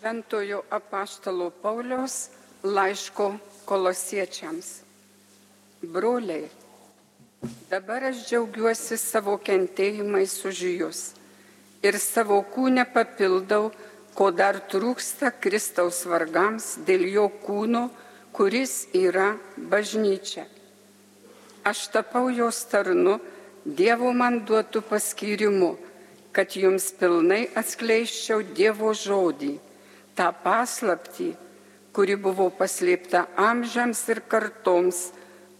Šventojo apaštalo Pauliaus laiško kolosiečiams. Broliai, dabar aš džiaugiuosi savo kentėjimais už jūs ir savo kūnę papildau, ko dar trūksta Kristaus vargams dėl jo kūno, kuris yra bažnyčia. Aš tapau jos tarnu Dievo man duotų paskyrimu, kad jums pilnai atskleiščiau Dievo žodį tą paslaptį, kuri buvo paslėpta amžiams ir kartoms,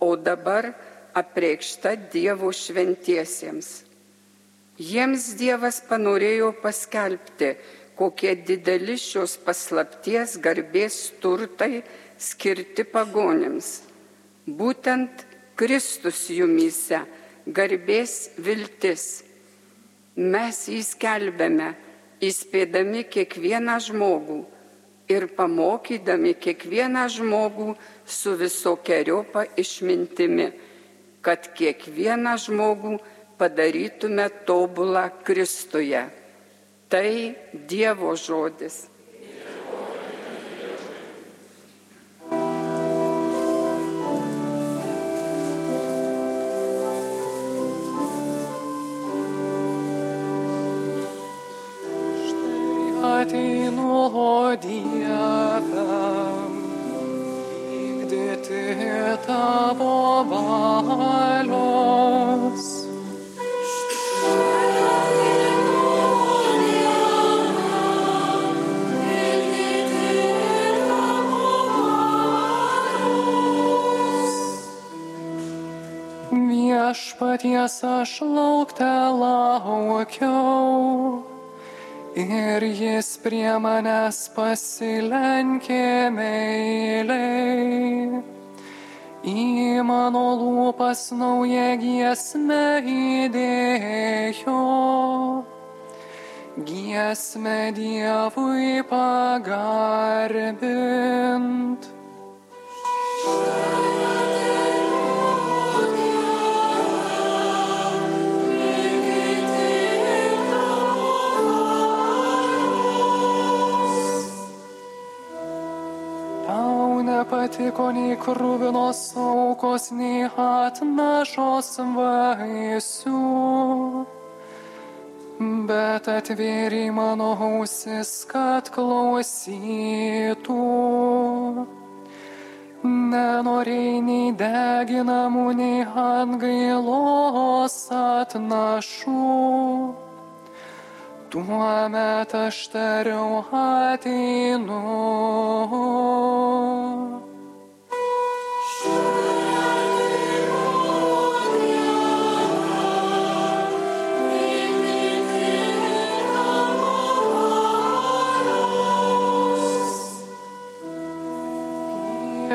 o dabar apreikšta Dievo šventiesiems. Jiems Dievas panorėjo paskelbti, kokie dideli šios paslapties garbės turtai skirti pagonėms. Būtent Kristus jumyse garbės viltis. Mes jį skelbėme įspėdami kiekvieną žmogų ir pamokydami kiekvieną žmogų su visokiojopa išmintimi, kad kiekvieną žmogų padarytume tobulą Kristuje. Tai Dievo žodis. Ateinu, o Dieve, vykdyti tavo valios. Viešpaties aš laukte laukiau ir jis prie manęs pasilenkė meiliai. Į mano lūpas naują giesmę įdėjo, giesmę Dievui pagarbint. Tau nepatiko nei krūvinos aukos, nei atnašos vaisių, bet atvėrė mano ausis, kad klausytų. Nenorėjai nei deginamų, nei atgailos atnašų. Tuomet aš tariau ateinu.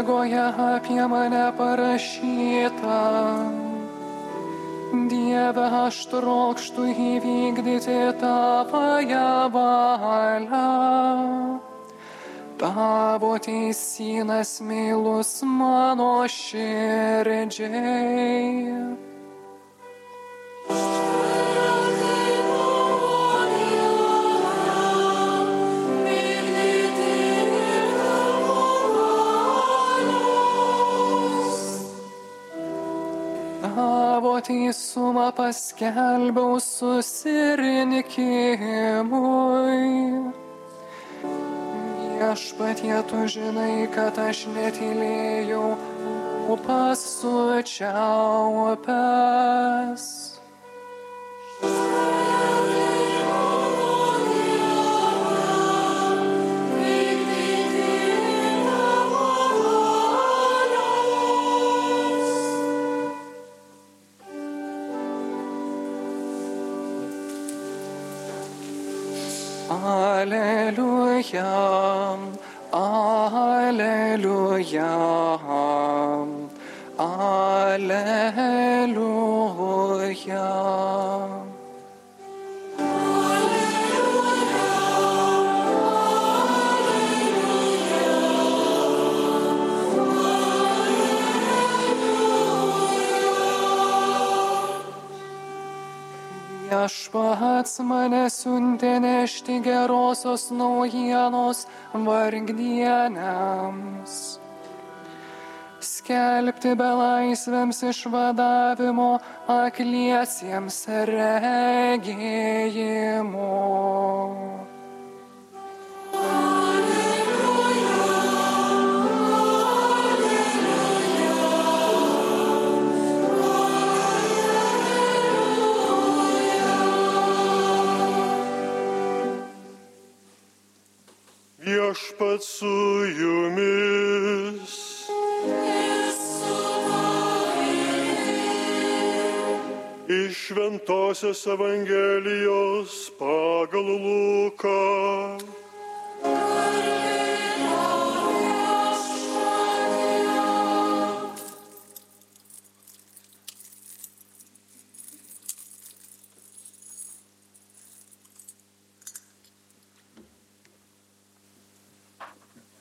Jėgoje apie mane parašyta. Dieve, aš trokštų įvykdyti tavąją valią. Tavo teisinas meilus mano širdžiai. Tavo teisumą paskelbiau susirinkimui. Viešpatie, tu žinai, kad aš netylėjau, o pasučiaupęs. Kirche. Viešpats mane siuntė nešti gerosios naujienos vargdieniams. Skelbti belaisvėms išvadavimo akliesiems regėjimo. Viešpat su jumis. Iš Šventojios Evangelijos pagal Luką.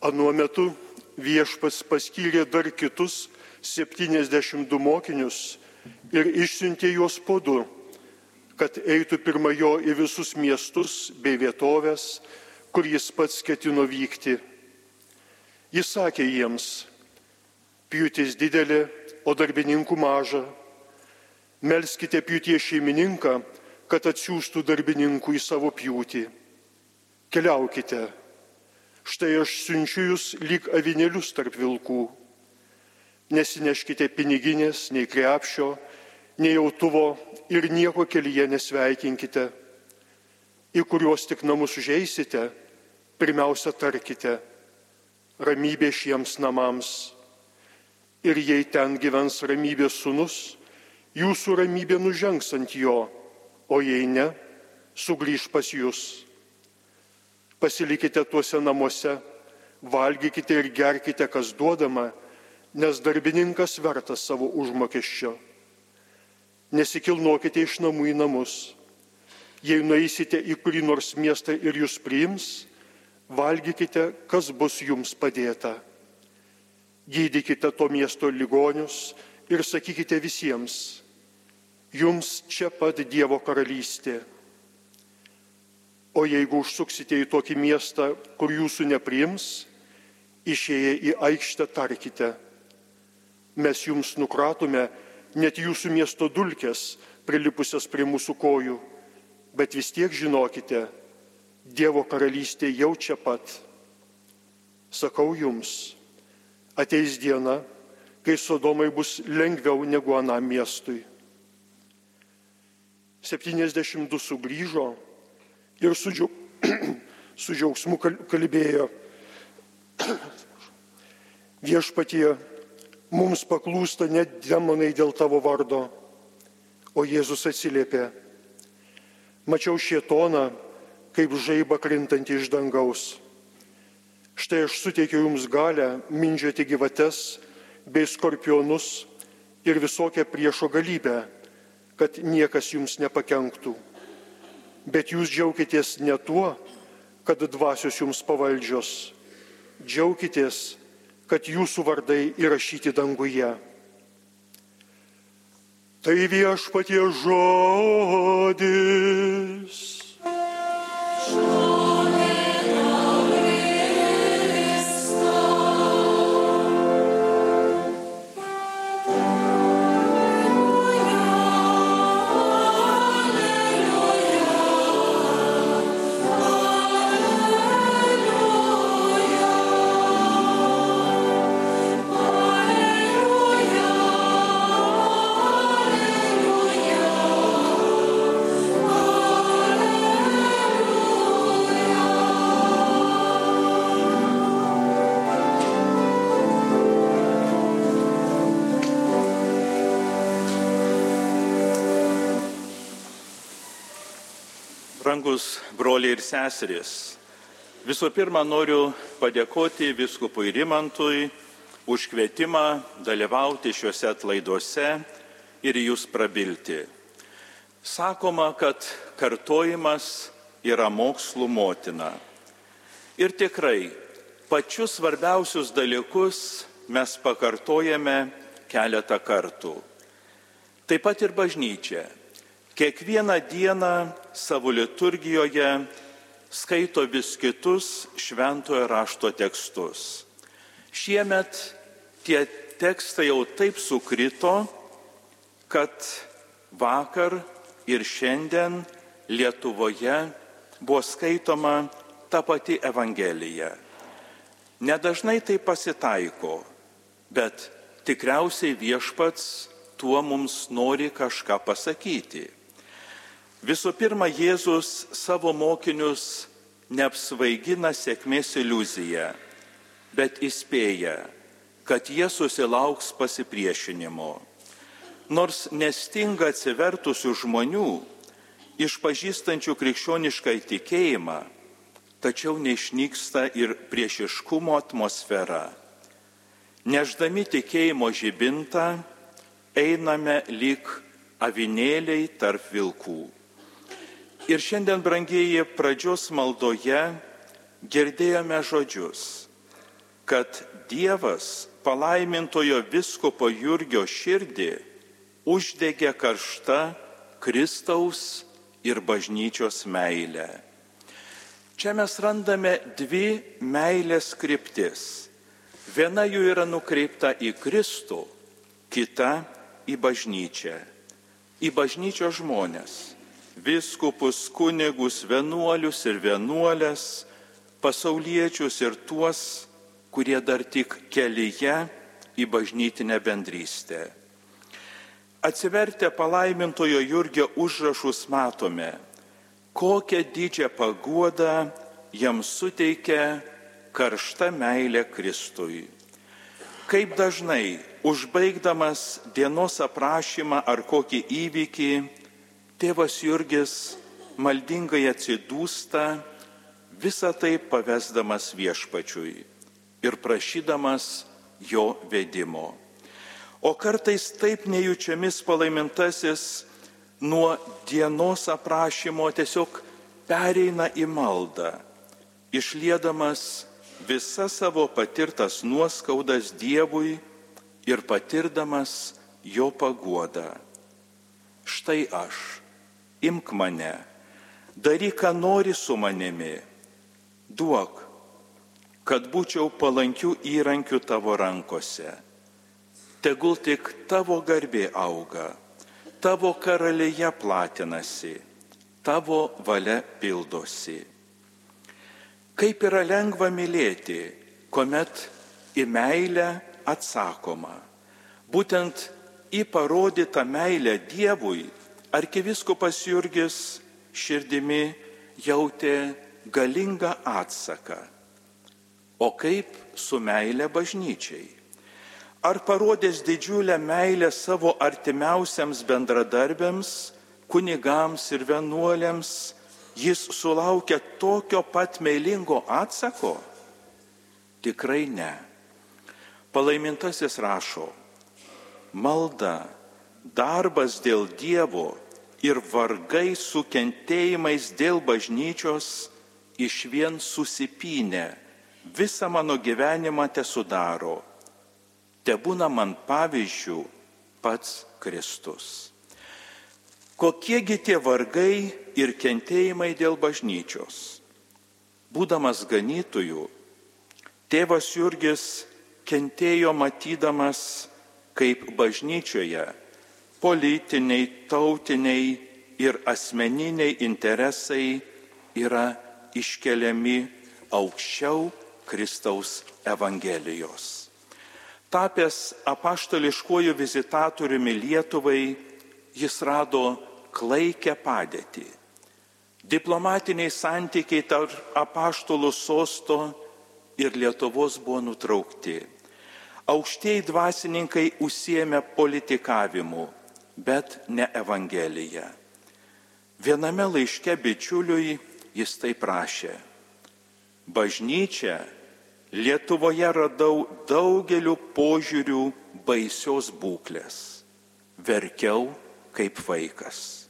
Anuo metu viešpas paskyrė dar kitus 72 mokinius ir išsiuntė juos po du, kad eitų pirma jo į visus miestus bei vietovės, kur jis pats ketino vykti. Jis sakė jiems, pjūtis didelė, o darbininkų maža. Melskite pjūtie šeimininką, kad atsiųstų darbininkų į savo pjūtį. Keliaukite Štai aš siunčiu jūs lyg avinėlius tarp vilkų. Nesineškite piniginės, nei krepšio, nei jautuvo ir nieko kelyje nesveikinkite. Į kuriuos tik namus užeisite, pirmiausia tarkite ramybė šiems namams. Ir jei ten gyvens ramybės sunus, jūsų ramybė nužengs ant jo, o jei ne, sugrįž pas jūs pasilikite tuose namuose, valgykite ir gerkite, kas duodama, nes darbininkas vertas savo užmokesčio. Nesikilnokite iš namų į namus. Jei nueisite į kurį nors miestą ir jūs priims, valgykite, kas bus jums padėta. Gydykite to miesto ligonius ir sakykite visiems, jums čia pat Dievo karalystė. O jeigu užsuksite į tokį miestą, kur jūsų nepriims, išėję į aikštę tarkite, mes jums nukratome net jūsų miesto dulkes prilipusias prie mūsų kojų, bet vis tiek žinokite, Dievo karalystė jau čia pat. Sakau jums, ateis diena, kai Sodomai bus lengviau negu anam miestui. 72 sugrįžo ir su, džiau, su džiaugsmu kalbėjo. Viešpatie, mums paklūsta net demonai dėl tavo vardo. O Jėzus atsiliepė. Mačiau šietoną, kaip žaiba krintantį iš dangaus. Štai aš suteikiau jums galę mindžioti gyvates bei skorpionus ir visokią priešo galybę, kad niekas jums nepakenktų bet jūs džiaukitės ne tuo, kad dvasios jums pavaldžios, džiaukitės, kad jūsų vardai įrašyti danguje. Tai viešpatie žodis. Brangus broliai ir seserys, visų pirma noriu padėkoti viskupui Rimantui už kvietimą dalyvauti šiuose atlaiduose ir jūs prabilti. Sakoma, kad kartojimas yra mokslų motina. Ir tikrai, pačius svarbiausius dalykus mes pakartojame keletą kartų. Taip pat ir bažnyčia kiekvieną dieną savo liturgijoje skaito vis kitus šventojo rašto tekstus. Šiemet tie tekstai jau taip sukrito, kad vakar ir šiandien Lietuvoje buvo skaitoma ta pati Evangelija. Nedažnai tai pasitaiko, bet tikriausiai viešpats tuo mums nori kažką pasakyti. Visų pirma, Jėzus savo mokinius neapsvaigina sėkmės iliuziją, bet įspėja, kad jie susilauks pasipriešinimo. Nors nestinga atsivertusių žmonių, išpažįstančių krikščionišką įtikėjimą, tačiau neišnyksta ir priešiškumo atmosfera. Neždami tikėjimo žibintą, einame lyg avinėliai tarp vilkų. Ir šiandien, brangieji, pradžios maldoje girdėjome žodžius, kad Dievas palaimintojo viskopo Jurgio širdį uždegė karšta Kristaus ir bažnyčios meilė. Čia mes randame dvi meilės kryptis. Viena jų yra nukreipta į Kristų, kita į bažnyčią. Į bažnyčios žmonės - viskupus, kunigus, vienuolius ir vienuolės, pasauliečius ir tuos, kurie dar tik kelyje į bažnytinę bendrystę. Atsivertę palaimintojo Jurgio užrašus matome, kokią didžią paguodą jam suteikia karšta meilė Kristui. Kaip dažnai, užbaigdamas dienos aprašymą ar kokį įvykį, tėvas Jurgis maldingai atsidūsta, visą tai pavesdamas viešpačiui ir prašydamas jo vedimo. O kartais taip nejučiamis palaimintasis nuo dienos aprašymo tiesiog pereina į maldą, išlėdamas visas savo patirtas nuoskaudas Dievui ir patirdamas jo paguodą. Štai aš, imk mane, daryk, ką nori su manimi, duok, kad būčiau palankių įrankių tavo rankose. Tegul tik tavo garbė auga, tavo karalėje platinasi, tavo valia pildosi. Kaip yra lengva mylėti, kuomet į meilę atsakoma. Būtent į parodytą meilę Dievui arkiviskupas Jurgis širdimi jautė galingą atsaką. O kaip su meilė bažnyčiai? Ar parodės didžiulę meilę savo artimiausiams bendradarbiams, kunigams ir vienuoliams, jis sulaukia tokio pat meilingo atsako? Tikrai ne. Palaimintasis rašo, malda, darbas dėl Dievo ir vargai su kentėjimais dėl bažnyčios iš vien susipinę visą mano gyvenimą te sudaro. Te būna man pavyzdžių pats Kristus. Kokiegi tie vargai ir kentėjimai dėl bažnyčios? Būdamas ganytojų, tėvas Jurgis kentėjo matydamas, kaip bažnyčioje politiniai, tautiniai ir asmeniniai interesai yra iškeliami aukščiau Kristaus Evangelijos. Tapęs apaštališkuoju vizitatoriumi Lietuvai, jis rado klaikę padėtį. Diplomatiniai santykiai tarp apaštalų sosto ir Lietuvos buvo nutraukti. Aukštieji dvasininkai užsiemė politikavimu, bet ne Evangeliją. Viename laiške bičiuliui jis tai prašė. Bažnyčia Lietuvoje radau daugeliu požiūrių baisios būklės. Verkiau kaip vaikas.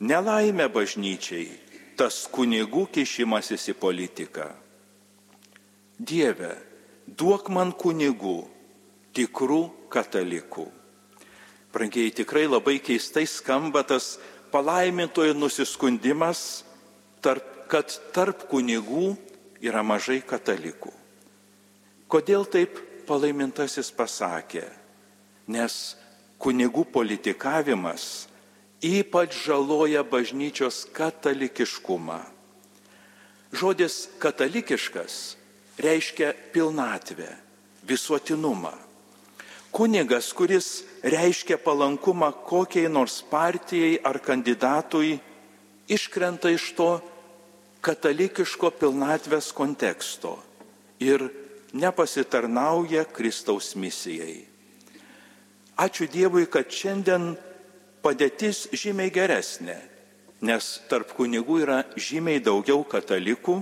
Nelaimė bažnyčiai tas kunigų kišimasis į politiką. Dieve, duok man kunigų, tikrų katalikų. Brangiai tikrai labai keistai skamba tas palaimintojo nusiskundimas, tarp, kad tarp kunigų yra mažai katalikų. Kodėl taip palaimintasis pasakė? Nes kunigų politikavimas ypač žaloja bažnyčios katalikiškumą. Žodis katalikiškas reiškia pilnatvę, visuotinumą. Kunigas, kuris reiškia palankumą kokiai nors partijai ar kandidatui, iškrenta iš to katalikiško pilnatvės konteksto ir nepasitarnauja Kristaus misijai. Ačiū Dievui, kad šiandien padėtis žymiai geresnė, nes tarp kunigų yra žymiai daugiau katalikų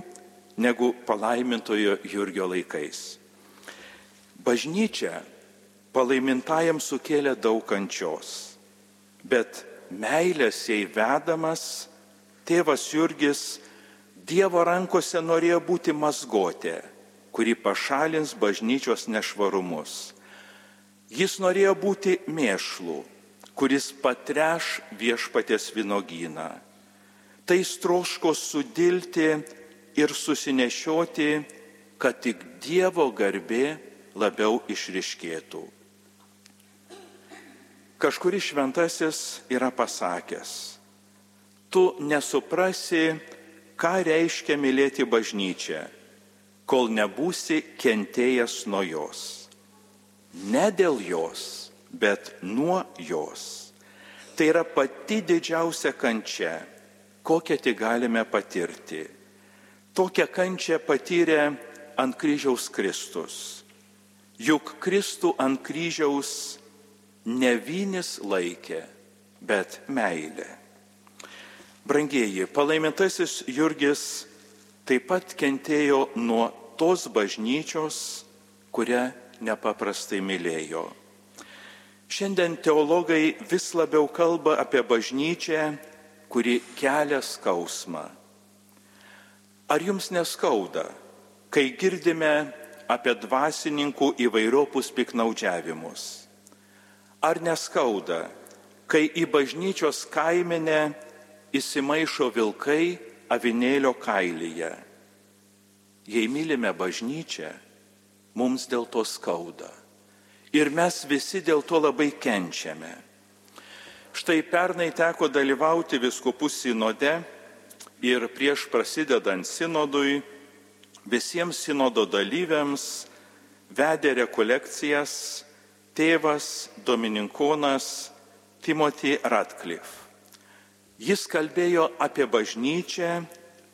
negu palaimintojo Jurgio laikais. Bažnyčia palaimintajam sukėlė daug kančios, bet meilės jai vedamas tėvas Jurgis Dievo rankose norėjo būti mazgotė, kuri pašalins bažnyčios nešvarumus. Jis norėjo būti mėšlų, kuris patreš viešpatės vynogyną. Tai stroško sudilti ir susinešioti, kad tik Dievo garbė labiau išriškėtų. Kažkuris šventasis yra pasakęs, tu nesuprasi, ką reiškia mylėti bažnyčią, kol nebūsi kentėjęs nuo jos. Ne dėl jos, bet nuo jos. Tai yra pati didžiausia kančia, kokią tik galime patirti. Tokią kančią patyrė ant kryžiaus Kristus. Juk Kristų ant kryžiaus ne vynis laikė, bet meilė. Brangieji, palaimintasis Jurgis taip pat kentėjo nuo tos bažnyčios, kurią nepaprastai mylėjo. Šiandien teologai vis labiau kalba apie bažnyčią, kuri kelia skausmą. Ar jums neskauda, kai girdime apie dvasininkų įvairiopus piknaudžiavimus? Ar neskauda, kai į bažnyčios kaiminę įsimaišo vilkai avinėlio kailyje? Jei mylime bažnyčią, mums dėl to skauda. Ir mes visi dėl to labai kenčiame. Štai pernai teko dalyvauti viskupų sinode ir prieš prasidedant sinodui visiems sinodo dalyviams vedė rekolekcijas tėvas Dominikonas Timothy Radcliffe. Jis kalbėjo apie bažnyčią,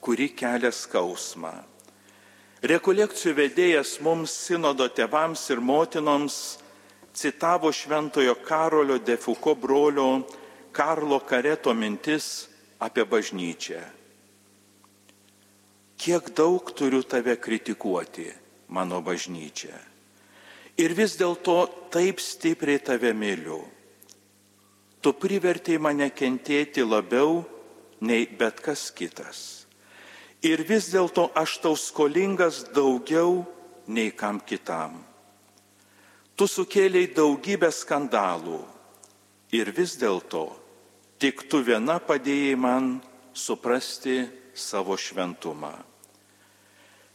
kuri kelia skausmą. Rekolekcijų vedėjas mums sinodo tėvams ir motinoms citavo šventojo Karolio Defuko brolio Karlo Kareto mintis apie bažnyčią kiek daug turiu tave kritikuoti, mano bažnyčia. Ir vis dėlto taip stipriai tave myliu. Tu privertėjai mane kentėti labiau nei bet kas kitas. Ir vis dėlto aš tau skolingas daugiau nei kam kitam. Tu sukėlėjai daugybę skandalų ir vis dėlto tik tu viena padėjai man suprasti savo šventumą.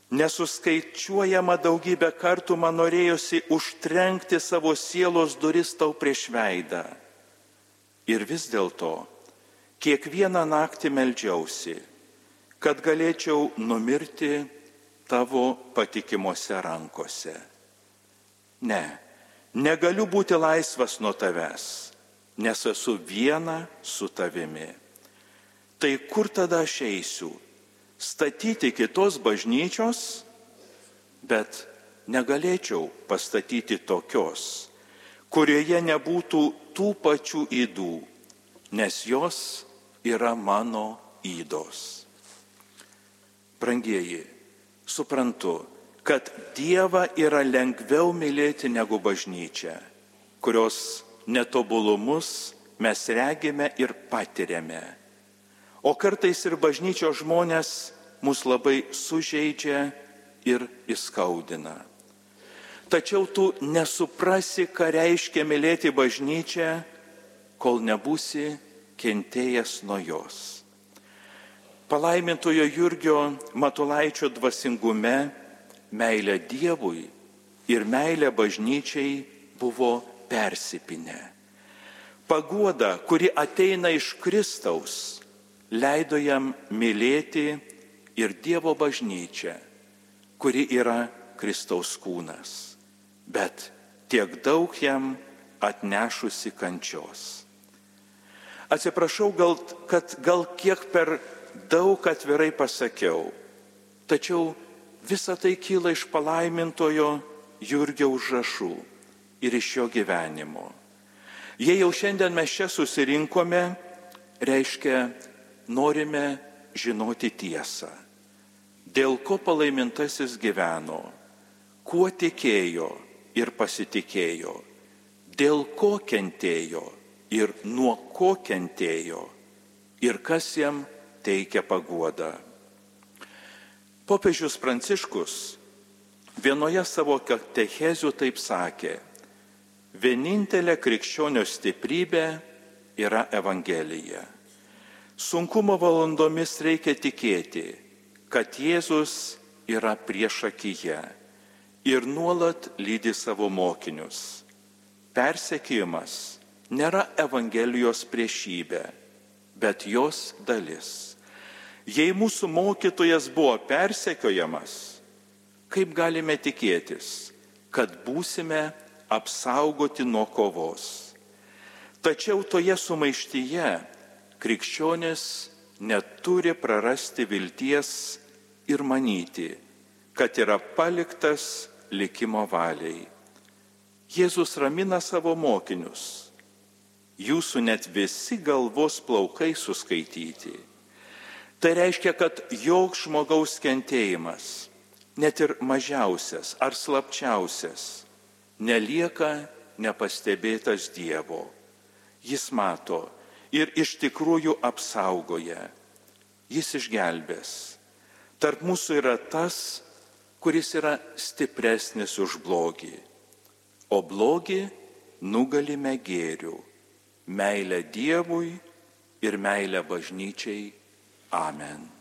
Nesuskaičiuojama daugybę kartų man norėjosi užtrenkti savo sielos duris tau prieš veidą. Ir vis dėlto kiekvieną naktį melžiausi, kad galėčiau numirti tavo patikimuose rankose. Ne, negaliu būti laisvas nuo tavęs, nes esu viena su tavimi. Tai kur tada aš eisiu? Statyti kitos bažnyčios, bet negalėčiau pastatyti tokios, kurioje nebūtų tų pačių įdų, nes jos yra mano įdos. Brangieji, suprantu, kad Dievą yra lengviau mylėti negu bažnyčią, kurios netobulumus mes regime ir patiriame O kartais ir bažnyčios žmonės mus labai sužeidžia ir įskaudina. Tačiau tu nesuprasi, ką reiškia mylėti bažnyčią, kol nebūsi kentėjęs nuo jos. Palaimintojo Jurgio Matulaičio dvasingume meilė Dievui ir meilė bažnyčiai buvo persipinę. Paguoda, kuri ateina iš Kristaus, leido jam mylėti ir Dievo bažnyčią, kuri yra Kristaus kūnas, bet tiek daug jam atnešusi kančios. Atsiprašau, gal, kad gal kiek per daug atvirai pasakiau, tačiau visa tai kyla iš palaimintojo Jurgio užrašų ir iš jo gyvenimo. Jei jau šiandien mes čia susirinkome, reiškia, norime žinoti tiesą. Dėl ko palaimintasis gyveno, kuo tikėjo ir pasitikėjo, dėl ko kentėjo ir nuo ko kentėjo ir kas jam teikia paguodą. Popiežius Pranciškus vienoje savo katechezių taip sakė, vienintelė krikščionio stiprybė yra Evangelija. Sunkumo valandomis reikia tikėti, kad Jėzus yra priešakyje ir nuolat lydi savo mokinius. Persekėjimas nėra Evangelijos priešybė, bet jos dalis. Jei mūsų mokytojas buvo persekiojamas, kaip galime tikėtis, kad būsime apsaugoti nuo kovos. Tačiau toje sumaištyje krikščionis neturi prarasti vilties ir manyti, kad yra paliktas likimo valiai. Jėzus ramina savo mokinius. Jūsų net visi galvos plaukai suskaityti. Tai reiškia, kad joks žmogaus kentėjimas, net ir mažiausias ar slapčiausias, nelieka nepastebėtas Dievo. Jis mato ir iš tikrųjų apsaugoja. Jis išgelbės. Tarp mūsų yra tas, kuris yra stipresnis už blogį. O blogį nugalime gėrių, meilę Dievui ir meilę bažnyčiai Amen.